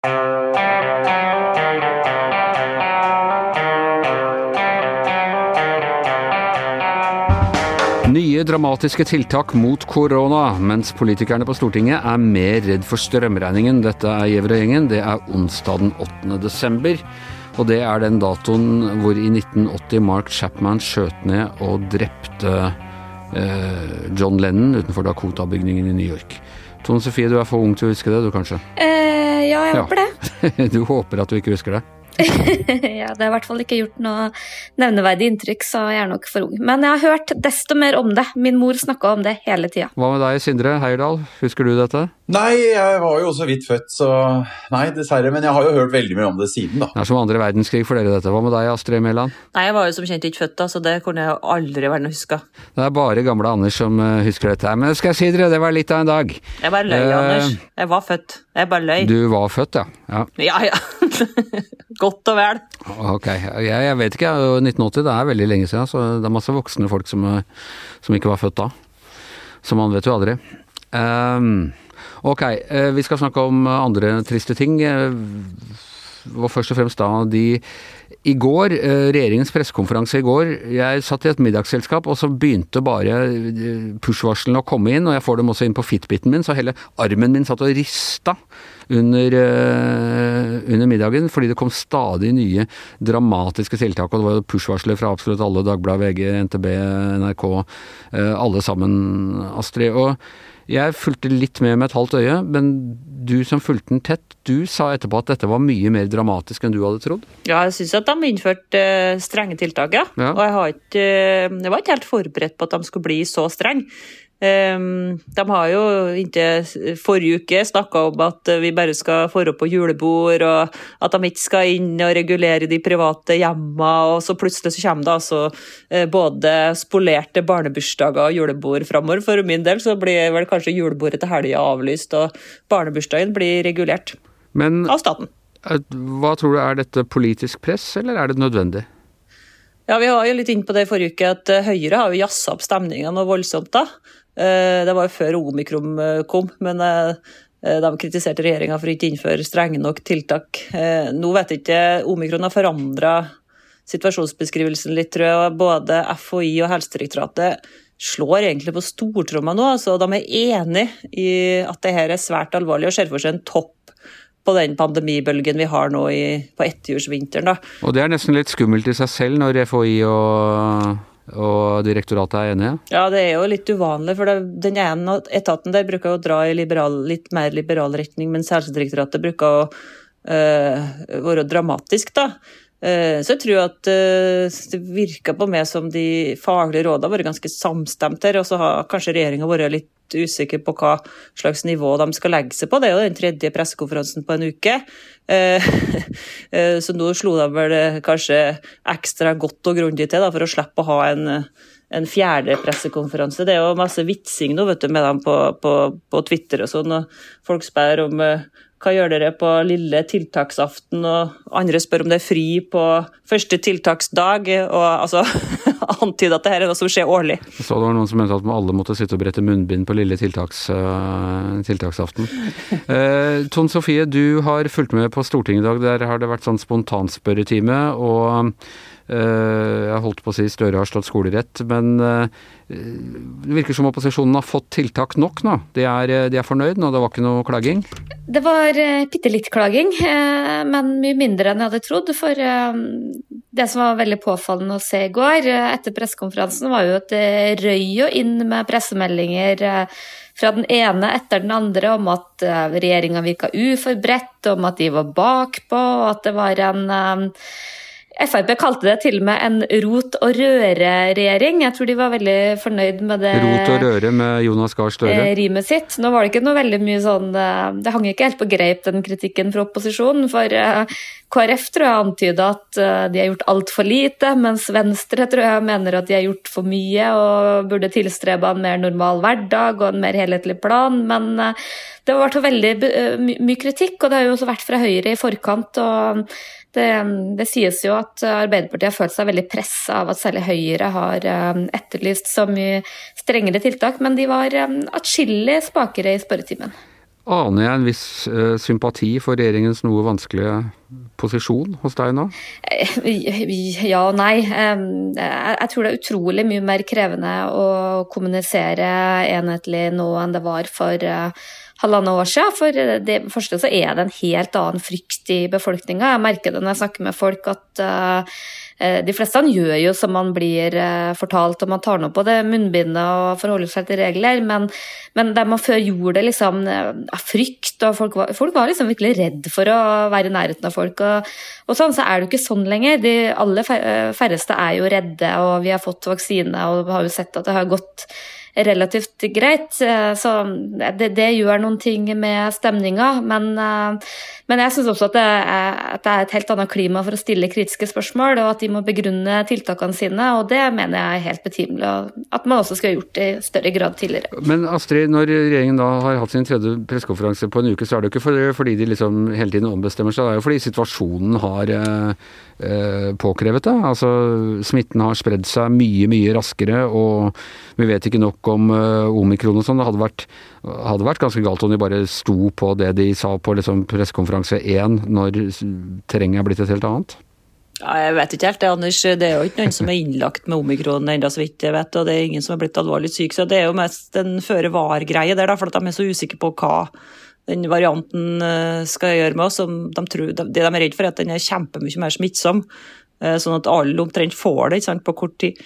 Nye dramatiske tiltak mot korona, mens politikerne på Stortinget er mer redd for strømregningen. Dette er gjevre gjengen, Det er onsdag den 8. desember. Og det er den datoen hvor i 1980 Mark Chapman skjøt ned og drepte eh, John Lennon utenfor Dakota-bygningen i New York. Tone Sofie, du er for ung til å huske det, du kanskje? Eh, ja, jeg håper ja. det. du håper at du ikke husker det? ja, det har i hvert fall ikke gjort noe nevneverdig inntrykk, så jeg er nok for ung. Men jeg har hørt desto mer om det. Min mor snakka om det hele tida. Hva med deg, Sindre Heierdal? Husker du dette? Nei, jeg var jo så vidt født, så nei, dessverre. Men jeg har jo hørt veldig mye om det siden, da. Det er som andre verdenskrig for dere, dette. Hva med deg, Astrid Mæland? Nei, jeg var jo som kjent ikke født da, så det kunne jeg aldri vært noe huska. Det er bare gamle Anders som eh, husker dette her. Men skal jeg si dere, det var litt av en dag. Jeg bare løy, uh, Anders. Jeg var født. Jeg bare løy. Du var født, ja? Ja, ja. ja. Godt og vel. Ok. Jeg, jeg, vet ikke, 1980 det er veldig lenge siden, så det er masse voksne folk som, eh, som ikke var født da. Så man vet jo aldri. Um, Ok, eh, vi skal snakke om andre triste ting. Eh, og først og fremst da de i går, eh, regjeringens pressekonferanse i går, jeg satt i et middagsselskap, og så begynte bare push-varslene å komme inn, og jeg får dem også inn på fitbiten min, så hele armen min satt og rista under, under middagen, fordi det kom stadig nye dramatiske tiltak, og det var push-varsler fra absolutt alle, Dagbladet, VG, NTB, NRK, alle sammen, Astrid. og jeg fulgte litt med med et halvt øye, men du som fulgte den tett, du sa etterpå at dette var mye mer dramatisk enn du hadde trodd? Ja, jeg syns at de innførte uh, strenge tiltak, ja. ja. Og jeg, ikke, uh, jeg var ikke helt forberedt på at de skulle bli så strenge. Ehm, de har jo inntil forrige uke snakka om at vi bare skal få på julebord, og at de ikke skal inn og regulere de private hjemmene, og så plutselig så kommer det altså eh, både spolerte barnebursdager og julebord framover. For min del så blir vel kanskje julebordet til helga avlyst, og barnebursdagen blir regulert Men, av staten. Eh, hva tror du, er dette politisk press, eller er det nødvendig? Ja, Vi var jo litt inne på det i forrige uke, at eh, Høyre har jo jazza opp stemninga noe voldsomt. da. Eh, det var jo før omikron eh, kom, men eh, de kritiserte regjeringa for å ikke innføre strenge nok tiltak. Nå vet jeg ikke, omikron har forandra situasjonsbeskrivelsen litt, tror jeg. Både FHI og Helsedirektoratet slår egentlig på stortromma nå. altså De er enig i at dette er svært alvorlig og ser for seg en topp på den pandemibølgen vi har nå i, på etterjordsvinteren. Og det er nesten litt skummelt i seg selv når FHI og og direktoratet er enige? Ja, det er jo litt uvanlig. For den ene etaten der bruker å dra i liberal, litt mer liberal retning, mens Helsedirektoratet bruker å øh, være dramatisk, da. Uh, så jeg tror at uh, det virker på meg som de faglige rådene har vært ganske samstemte her, og så har kanskje regjeringa vært litt usikker på hva slags nivå de skal legge seg på. Det er jo den tredje pressekonferansen på en uke. Eh, eh, så nå slo de vel kanskje ekstra godt og grundig til for å slippe å ha en, en fjerde pressekonferanse. Det er jo masse vitsing nå vet du, med dem på, på, på Twitter og sånn. og Folk spør om eh, hva gjør dere på lille tiltaksaften, og andre spør om det er fri på første tiltaksdag. og altså antyde at det her er noe som skjer årlig. Så det var noen som mente at alle måtte sitte og brette munnbind på lille tiltaks, uh, tiltaksaften. Uh, Ton Sofie, du har fulgt med på Stortinget i dag. Der har det vært sånn spontanspørretime. og Eh, jeg holdt på å si Støre har slått skolerett, men eh, det virker som opposisjonen har fått tiltak nok nå. De er, de er fornøyd nå, det var ikke noe klaging? Det var eh, bitte litt klaging, men mye mindre enn jeg hadde trodd. For det som var veldig påfallende å se i går etter pressekonferansen, var jo at det røy jo inn med pressemeldinger fra den ene etter den andre om at regjeringa virka uforberedt, om at de var bakpå, og at det var en Frp kalte det til og med en rot og røre-regjering. Jeg tror de var veldig fornøyd med det Rot og røre med Jonas Gahr Støre? Eh, rimet sitt. Nå var det ikke noe veldig mye sånn eh, Det hang ikke helt på greip, den kritikken fra opposisjonen. For eh, KrF tror jeg antyda at de har gjort altfor lite, mens Venstre tror jeg mener at de har gjort for mye og burde tilstrebe en mer normal hverdag og en mer helhetlig plan. Men det har vært veldig mye kritikk, og det har jo også vært fra Høyre i forkant. og det, det, sies jo at Arbeiderpartiet har følt seg veldig pressa av at særlig Høyre har um, etterlyst så mye strengere tiltak, men de var um, atskillig spakere i spørretimen. Aner jeg en viss uh, sympati for regjeringens noe vanskelige posisjon hos deg nå? Ja og nei. Jeg tror det er utrolig mye mer krevende å kommunisere enhetlig nå enn det var for halvannet år siden. For det første så er det en helt annen frykt i befolkninga. Jeg merker det når jeg snakker med folk at Eh, de fleste gjør jo som man blir eh, fortalt, og man tar nå på det munnbindet og forholder seg til regler, men, men der man før gjorde det liksom eh, av frykt, og folk var, folk var, liksom virkelig redd for å være i nærheten av folk, og, og sånn, så er det jo ikke sånn lenger. De aller færreste er jo redde, og vi har fått vaksine og har jo sett at det har gått relativt greit. Så det, det, gjør noen ting med stemninga. Men, men jeg syns også at det, er, at det, er, et helt annet klima for å stille kritiske spørsmål, og at de må begrunne tiltakene sine. Og det mener jeg er helt betimelig, at man også skulle gjort det i større grad tidligere. Men Astrid, når regjeringen da har hatt sin tredje pressekonferanse på en uke, så er det jo ikke fordi de liksom hele tiden ombestemmer seg, det er jo fordi situasjonen har eh, eh, påkrevet det. Altså smitten har spredd seg mye, mye raskere, og vi vet ikke nok om uh, omikron og sånn. Det hadde vært, hadde vært, ganske galt om de bare sto på det de sa på liksom, pressekonferanse én, når terrenget er blitt et helt annet. Ja, jeg vet ikke helt det, Anders. Det er jo ikke noen som er innlagt med omikron ennå, så vidt jeg vet. Og det er ingen som er blitt alvorlig syk. Så det er jo mest en føre var-greie der, for de er så usikre på hva den varianten eh, skal gjøre med oss. De tror, det de er redd for, er at den er kjempemye mer smittsom. Eh, sånn at alle omtrent får det på kort tid.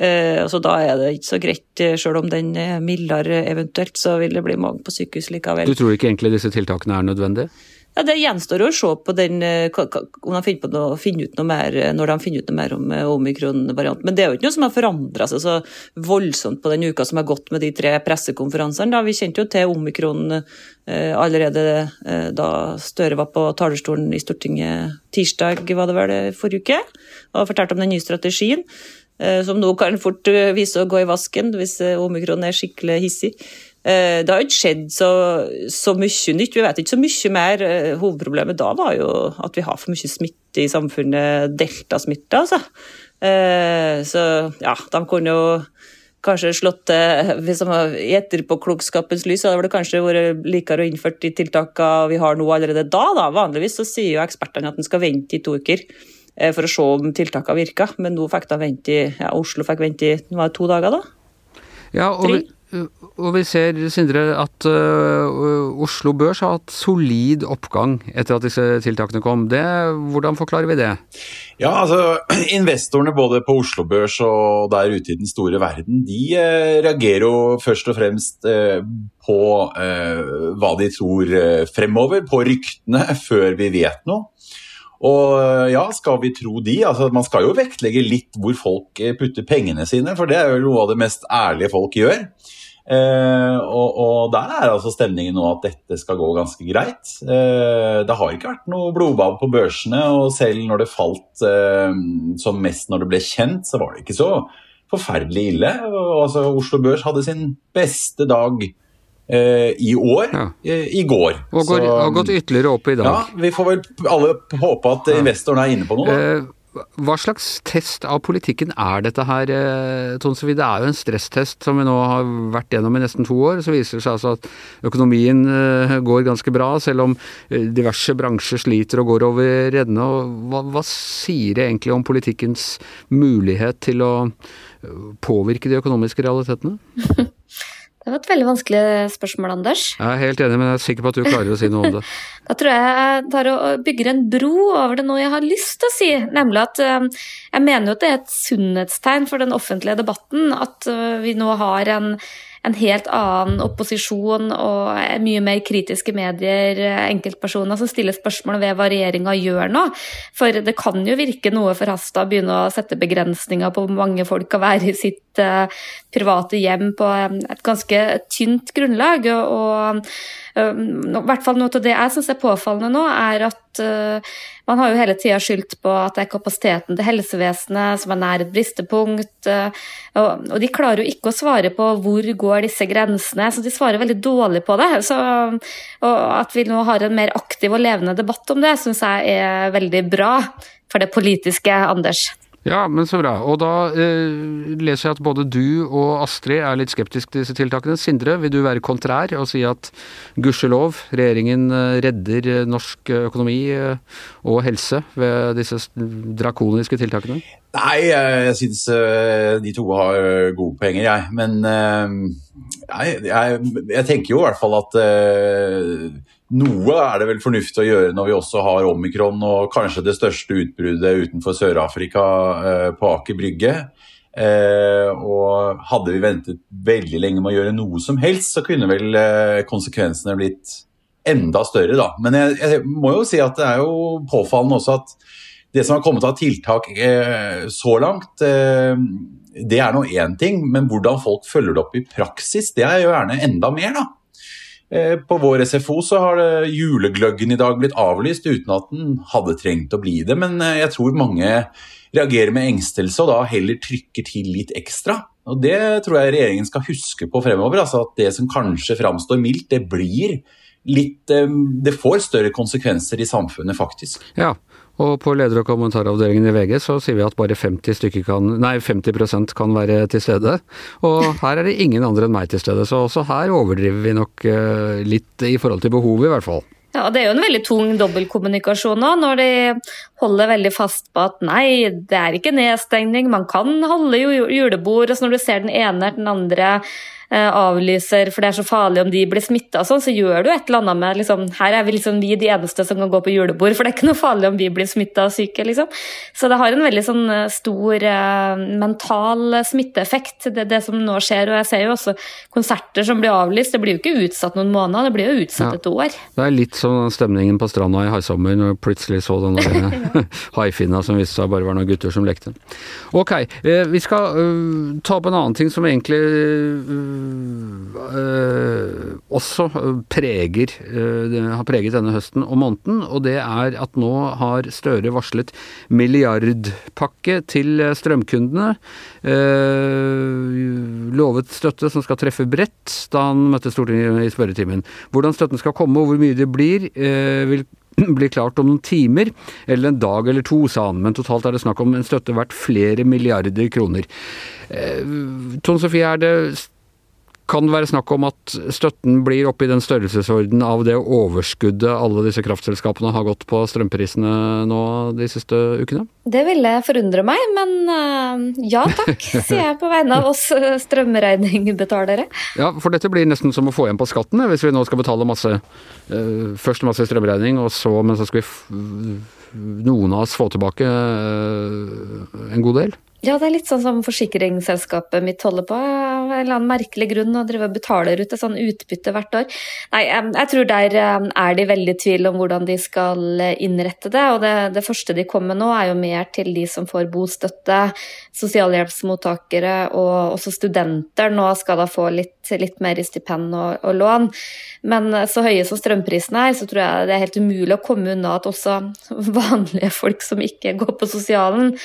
Eh, altså Da er det ikke så greit, sjøl selv om den er mildere eventuelt, så vil det bli mange på sykehus likevel. Du tror ikke egentlig disse tiltakene er nødvendige? Ja, Det gjenstår å se på den, eh, om de finner, noe, finner, ut noe mer når de finner ut noe mer om omikron-varianten. Men det er jo ikke noe som har forandra seg så voldsomt på den uka som har gått med de tre pressekonferansene. Da. Vi kjente jo til omikron allerede da Støre var på talerstolen i Stortinget tirsdag, var det vel, forrige uke, og fortalte om den nye strategien. Eh, som nå kan fort eh, vise å gå i vasken hvis eh, omikron er skikkelig hissig. Det har ikke skjedd så, så, mye nytt. Vi vet ikke så mye mer. Hovedproblemet da var jo at vi har for mye smitte i samfunnet, deltasmitte, altså. Så ja, de kunne jo kanskje slått hvis de I etterpåklokskapens lys hadde det kanskje vært likere å innføre de tiltakene vi har nå allerede da. da. Vanligvis så sier jo ekspertene at en skal vente i to uker. Eh, for å se om tiltakene virka. Men nå fikk de vente i ja, Oslo fikk vente i to dager, da? Ja, og vi, og vi ser, Sindre, at uh, Oslo Børs har hatt solid oppgang etter at disse tiltakene kom. Det, hvordan forklarer vi det? Ja, altså Investorene både på Oslo Børs og der ute i den store verden, de uh, reagerer jo først og fremst uh, på hva de tror fremover, på ryktene, før vi vet noe. Og eh, ja, skal vi tro de? Altså, man skal jo vektlegge litt hvor folk eh, putter pengene sine, for det er jo noe av det mest ærlige folk gjør. Eh, og, og, der er altså stemningen nå at dette skal gå ganske greit. Eh, det har ikke vært noe blodbad på børsene, og selv når det falt eh, som mest når det ble kjent, så var det ikke så forferdelig ille. Altså, Oslo Børs hadde sin beste dag i år ja. Eh, i går. Og går, Så, har gått ytterligere opp i dag. Ja, Vi får vel alle håpe at ja. investoren er inne på noe. Da. hva slags test av politikken er dette her, Tonsvi? Det er jo en stresstest som vi nå har vært gjennom i nesten to år. Så viser det seg altså at økonomien går ganske bra, selv om diverse bransjer sliter og går over ende. Hva, hva sier det egentlig om politikkens mulighet til å påvirke de økonomiske realitetene? Det var et veldig vanskelig spørsmål, Anders. Jeg er helt enig, men jeg er sikker på at du klarer å si noe om det. da tror jeg jeg tar og bygger en bro over det noe jeg har lyst til å si. Nemlig at eh, jeg mener jo at det er et sunnhetstegn for den offentlige debatten at eh, vi nå har en en helt annen opposisjon og mye mer kritiske medier, enkeltpersoner som stiller spørsmål ved hva regjeringa gjør nå. For det kan jo virke noe forhasta å begynne å sette begrensninger på hvor mange folk kan være i sitt uh, private hjem på et ganske tynt grunnlag. og, og i hvert fall Noe av det jeg syns er påfallende nå, er at uh, man har jo hele tida skyldt på at det er kapasiteten til helsevesenet som er nær et bristepunkt. Uh, og, og, de klarer jo ikke å svare på hvor går disse grensene, så de svarer veldig dårlig på det. Så, og at vi nå har en mer aktiv og levende debatt om det, syns jeg er veldig bra for det politiske, Anders. Ja, men så bra. Og da eh, leser jeg at både du og Astrid er litt skeptisk til disse tiltakene. Sindre, vil du være kontrær og si at gudskjelov, regjeringen eh, redder eh, norsk økonomi eh, og helse ved disse drakoniske tiltakene? Nei, jeg syns de to har gode poenger, jeg. Men jeg, jeg, jeg tenker jo i hvert fall at noe er det vel fornuftig å gjøre når vi også har omikron og kanskje det største utbruddet utenfor Sør-Afrika eh, på Aker Brygge. Eh, og hadde vi ventet veldig lenge med å gjøre noe som helst, så kunne vel eh, konsekvensene blitt enda større, da. Men jeg, jeg, må jo si at det er jo påfallende også at det som har kommet av tiltak så langt, det er nå én ting, men hvordan folk følger det opp i praksis, det er jo gjerne enda mer, da. Eh, på vår SFO så har julegløggen i dag blitt avlyst uten at den hadde trengt å bli det, men eh, jeg tror mange reagerer med engstelse og da heller trykker til litt ekstra. Og Det tror jeg regjeringen skal huske på fremover. altså At det som kanskje framstår mildt, det blir litt eh, Det får større konsekvenser i samfunnet, faktisk. Ja, og på leder- og kommentaravdelingen i VG så sier vi at bare 50, kan, nei, 50% kan være til stede. Og her er det ingen andre enn meg til stede, så også her overdriver vi nok uh, litt i forhold til behovet, i hvert fall. Ja, Det er jo en veldig tung dobbeltkommunikasjon nå, når de holder veldig fast på at nei, det er ikke nedstengning, man kan holde julebord. Og så når du ser den ene eller den andre Eh, avlyser for det er så farlig om de blir smitta, sånn, så gjør du et eller annet med liksom, Her er vi liksom vi de eneste som kan gå på julebord, for det er ikke noe farlig om vi blir smitta og syke. liksom. Så det har en veldig sånn eh, stor eh, mental smitteeffekt, det, det, som nå skjer. Og jeg ser jo også konserter som blir avlyst. Det blir jo ikke utsatt noen måneder, det blir jo utsatt ja. et år. Det er litt som stemningen på stranda i haisommer, når du plutselig så den der haifinna som viste seg bare var noen gutter som lekte. Ok, vi skal ta opp en annen ting som egentlig øh, også preger, øh, har preget denne høsten og måneden, og det er at nå har Støre varslet milliardpakke til strømkundene. Øh, lovet støtte som skal treffe bredt da han møtte Stortinget i spørretimen. Hvordan støtten skal komme og hvor mye det blir, vil blir klart om noen timer, eller en dag eller to, sa han, men totalt er det snakk om en støtte verdt flere milliarder kroner. Eh, Tone Sofie, er det kan det være snakk om at støtten blir oppe i den størrelsesorden av det overskuddet alle disse kraftselskapene har gått på strømprisene nå de siste ukene? Det ville forundre meg, men uh, ja takk, sier jeg på vegne av oss eh, strømregningbetalere. Ja, for dette blir nesten som å få igjen på skatten, hvis vi nå skal betale masse uh, Først masse strømregning, og så, men så skal vi noen av oss få tilbake en god del. Ja, det er litt sånn som forsikringsselskapet mitt holder på. Eller annen merkelig grunn å driver og betaler ut et sånn utbytte hvert år. Nei, jeg tror der er de veldig i tvil om hvordan de skal innrette det. Og det, det, første de kommer med nå, er jo mer til de som får bostøtte, sosialhjelpsmottakere og også studenter. Nå skal da få litt, litt mer i stipend og, og lån. Men så høye som strømprisene er, så tror jeg det er helt umulig å komme unna at også vanlige folk som ikke går på sosialen,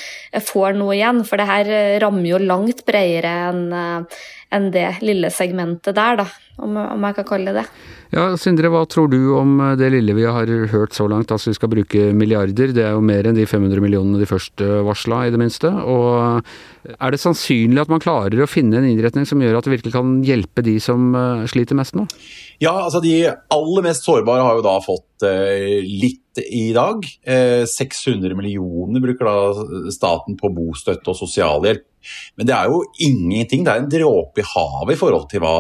får noe igjen. For det her rammer jo langt bredere enn enn det lille segmentet der, da, om, om jeg kan kalle det det. Ja, Sindre, hva tror du om det lille vi har hørt så langt? Altså vi skal bruke milliarder, det er jo mer enn de 500 millionene de først varsla, i det minste. Og er det sannsynlig at man klarer å finne en innretning som gjør at det virkelig kan hjelpe de som sliter mest nå? Ja, altså de aller mest sårbare har jo da fått eh, i dag. Eh, 600 millioner bruker da staten på bostøtte og sosialhjelp. Men det er jo ingenting, det er en dråpe i havet i forhold til hva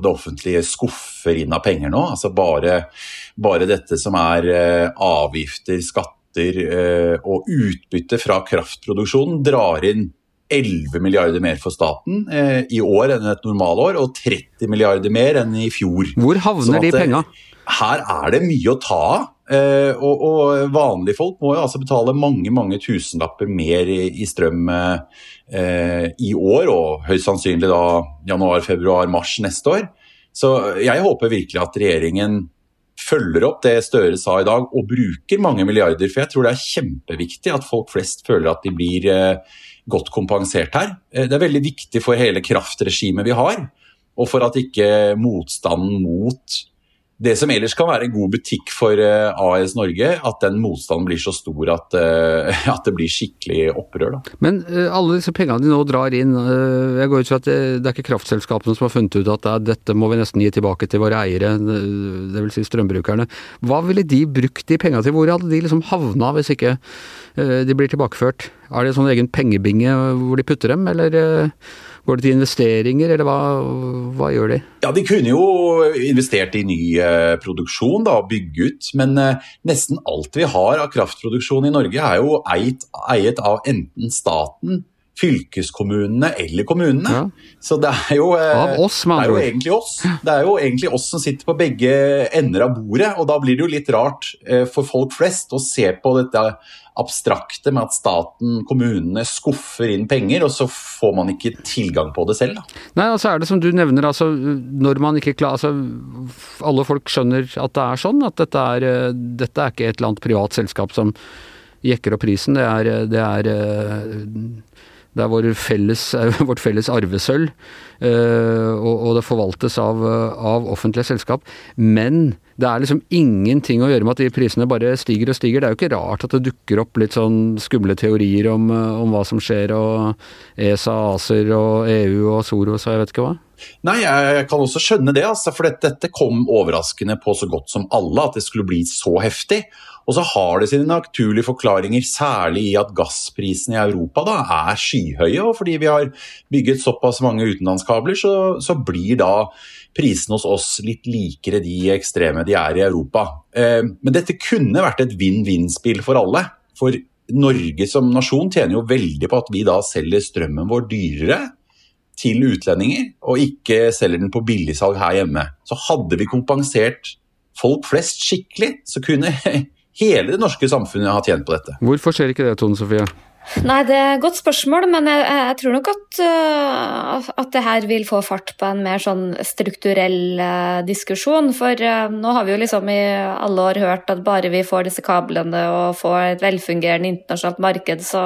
det offentlige skuffer inn av penger nå. Altså bare, bare dette som er eh, avgifter, skatter eh, og utbytte fra kraftproduksjonen drar inn 11 milliarder mer for staten eh, i år enn et normalår, og 30 milliarder mer enn i fjor. Hvor havner sånn de penga? Her er det mye å ta av. Eh, og, og, vanlige folk må jo altså betale mange mange tusenlapper mer i, i strøm eh, i år, og høyst sannsynlig da januar, februar, mars neste år. Så jeg håper virkelig at regjeringen følger opp det Støre sa i dag, og bruker mange milliarder. For jeg tror det er kjempeviktig at folk flest føler at de blir eh, godt kompensert her. Det er veldig viktig for hele kraftregimet vi har, og for at ikke motstanden mot det som ellers kan være en god butikk for uh, AS Norge, at den motstanden blir så stor at, uh, at det blir skikkelig opprør. Da. Men uh, alle disse pengene de nå drar inn, jeg går ut fra at det, det, er ikke kraftselskapene som har funnet ut at det dette må vi nesten gi tilbake til våre eiere, dvs. Si strømbrukerne. Hva ville de brukt de pengene til? Hvor hadde de liksom havna hvis ikke de blir tilbakeført? Er det en sånn egen pengebinge hvor de putter dem, eller? Går det til investeringer, eller hva, hva, gjør de? Ja, De kunne jo investert i ny eh, produksjon da, og bygge ut, men eh, nesten alt vi har av kraftproduksjon i Norge er jo eiet, eiet av enten staten, fylkeskommunene eller kommunene. Ja. Så det er jo, eh, av oss, det er jo egentlig oss. Det er jo egentlig oss som sitter på begge ender av bordet, og da blir det jo litt rart for folk flest å se på dette abstrakte med at staten, kommunene, skuffer inn penger, og så får man ikke tilgang på det selv. Da. Nei, altså er det som du nevner, altså når man ikke klarer altså, Alle folk skjønner at det er sånn, at dette er, dette er ikke et eller annet privat selskap som jekker opp prisen. Det er, det er det er vår felles, vårt felles arvesølv, eh, og det forvaltes av, av offentlige selskap. Men det er liksom ingenting å gjøre med at de prisene bare stiger og stiger. Det er jo ikke rart at det dukker opp litt sånn skumle teorier om, om hva som skjer, og ESA, ACER og EU og Soros og jeg vet ikke hva. Nei, jeg kan også skjønne det, altså, for dette kom overraskende på så godt som alle, at det skulle bli så heftig. Og så har det sine naturlige forklaringer, særlig i at gassprisene i Europa da, er skyhøye. Og fordi vi har bygget såpass mange utenlandskabler, så, så, blir da prisene hos oss litt likere de ekstreme de er i Europa. Eh, men dette kunne vært et vinn-vinn-spill for alle. For Norge som nasjon tjener jo veldig på at vi da selger strømmen vår dyrere til utlendinger, og ikke selger den på billigsalg her hjemme. Så hadde vi kompensert folk flest skikkelig, så kunne hele det norske samfunnet har tjent på dette. Hvorfor skjer ikke det, Tone Sofie? Nei, det er et godt spørsmål, men jeg, jeg tror nok at, uh, at det her vil få fart på en mer sånn strukturell uh, diskusjon. For uh, nå har vi jo liksom i alle år hørt at bare vi får disse kablene og får et velfungerende internasjonalt marked, så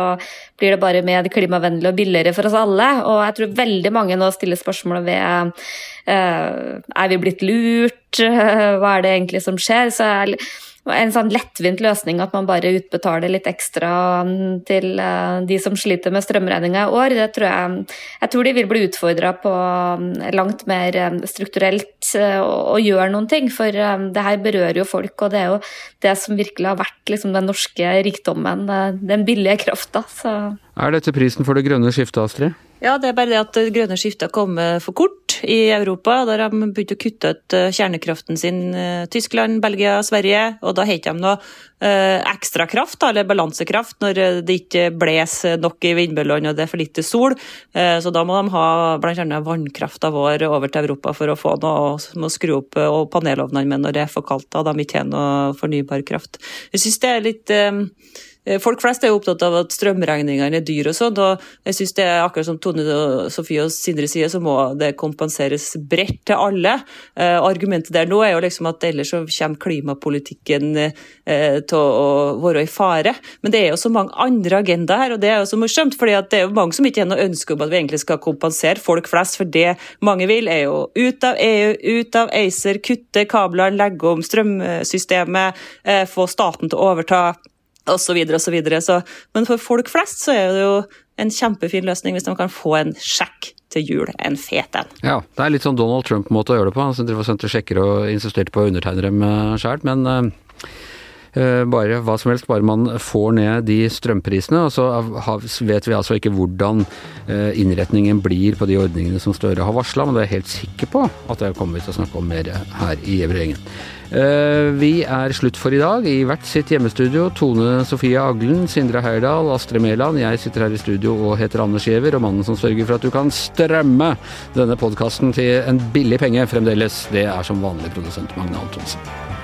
blir det bare mer klimavennlig og billigere for oss alle. Og jeg tror veldig mange nå stiller spørsmål ved er vi blitt lurt, hva er det egentlig som skjer? Så jeg en sånn lettvint løsning at man bare utbetaler litt ekstra mm, til eh, de som sliter med strømregninga i år. Det tror jeg, jeg tror de vil bli utfordra på mm, langt mer strukturelt å og, gjøre noen ting. For det her berører jo folk, og det er jo det som virkelig har vært liksom, den norske rikdommen. Eh, den billige krafta. Er dette prisen for det grønne skiftet, Astrid? Ja, det er bare det at det grønne skiftet har kommet for kort i Europa. Der har de begynt å kutte ut eh, kjernekraften sin. Eh, Tyskland, Belgia, Sverige. Og da har de noe ekstra kraft, eller balansekraft, når det ikke blåser nok i vindbølgene og det er for lite sol. Så da må de ha bl.a. vannkrafta vår over til Europa for å få noe, må skru opp og panelovnene med når det er for kaldt og de ikke har noe fornybar kraft. Jeg synes det er litt Eh, folk flest er jo opptatt av at strømregningene er dyre og sånn, og jeg synes det er akkurat som Tone og Sofie og Sindre sier, så må det kompenseres bredt til alle. Eh, argumentet der nå er jo liksom at ellers så kommer klimapolitikken eh, til å være i fare. Men det er jo så mange andre agendaer her, og det er jo så morsomt. fordi det er jo mange som ikke har noe ønske om at vi egentlig skal kompensere folk flest, for det mange vil er jo ut av EU, ut av ACER, kutte kablene, legge om strømsystemet, få staten til å overta osv. Så, Men for folk flest så er det jo en kjempefin løsning hvis de kan få en sjekk til jul. En fet en. Ja, det er litt sånn Donald Trump-måte å gjøre det på. Han sendte sjekker og insisterte på å undertegne dem eh, sjøl. Men uh, bare hva som helst, bare man får ned de strømprisene. Og så vet vi altså ikke hvordan innretningen blir på de ordningene som Støre har varsla, men det er jeg helt sikker på at det kommer vi til å snakke om mer her i Gjevrøy Eh, vi er slutt for i dag. I hvert sitt hjemmestudio. Tone Sofie Aglen, Sindre Heyerdahl, Astrid Mæland. Jeg sitter her i studio og heter Anders Giæver, og mannen som sørger for at du kan strømme denne podkasten til en billig penge fremdeles, det er som vanlig produsent Magne Antonsen.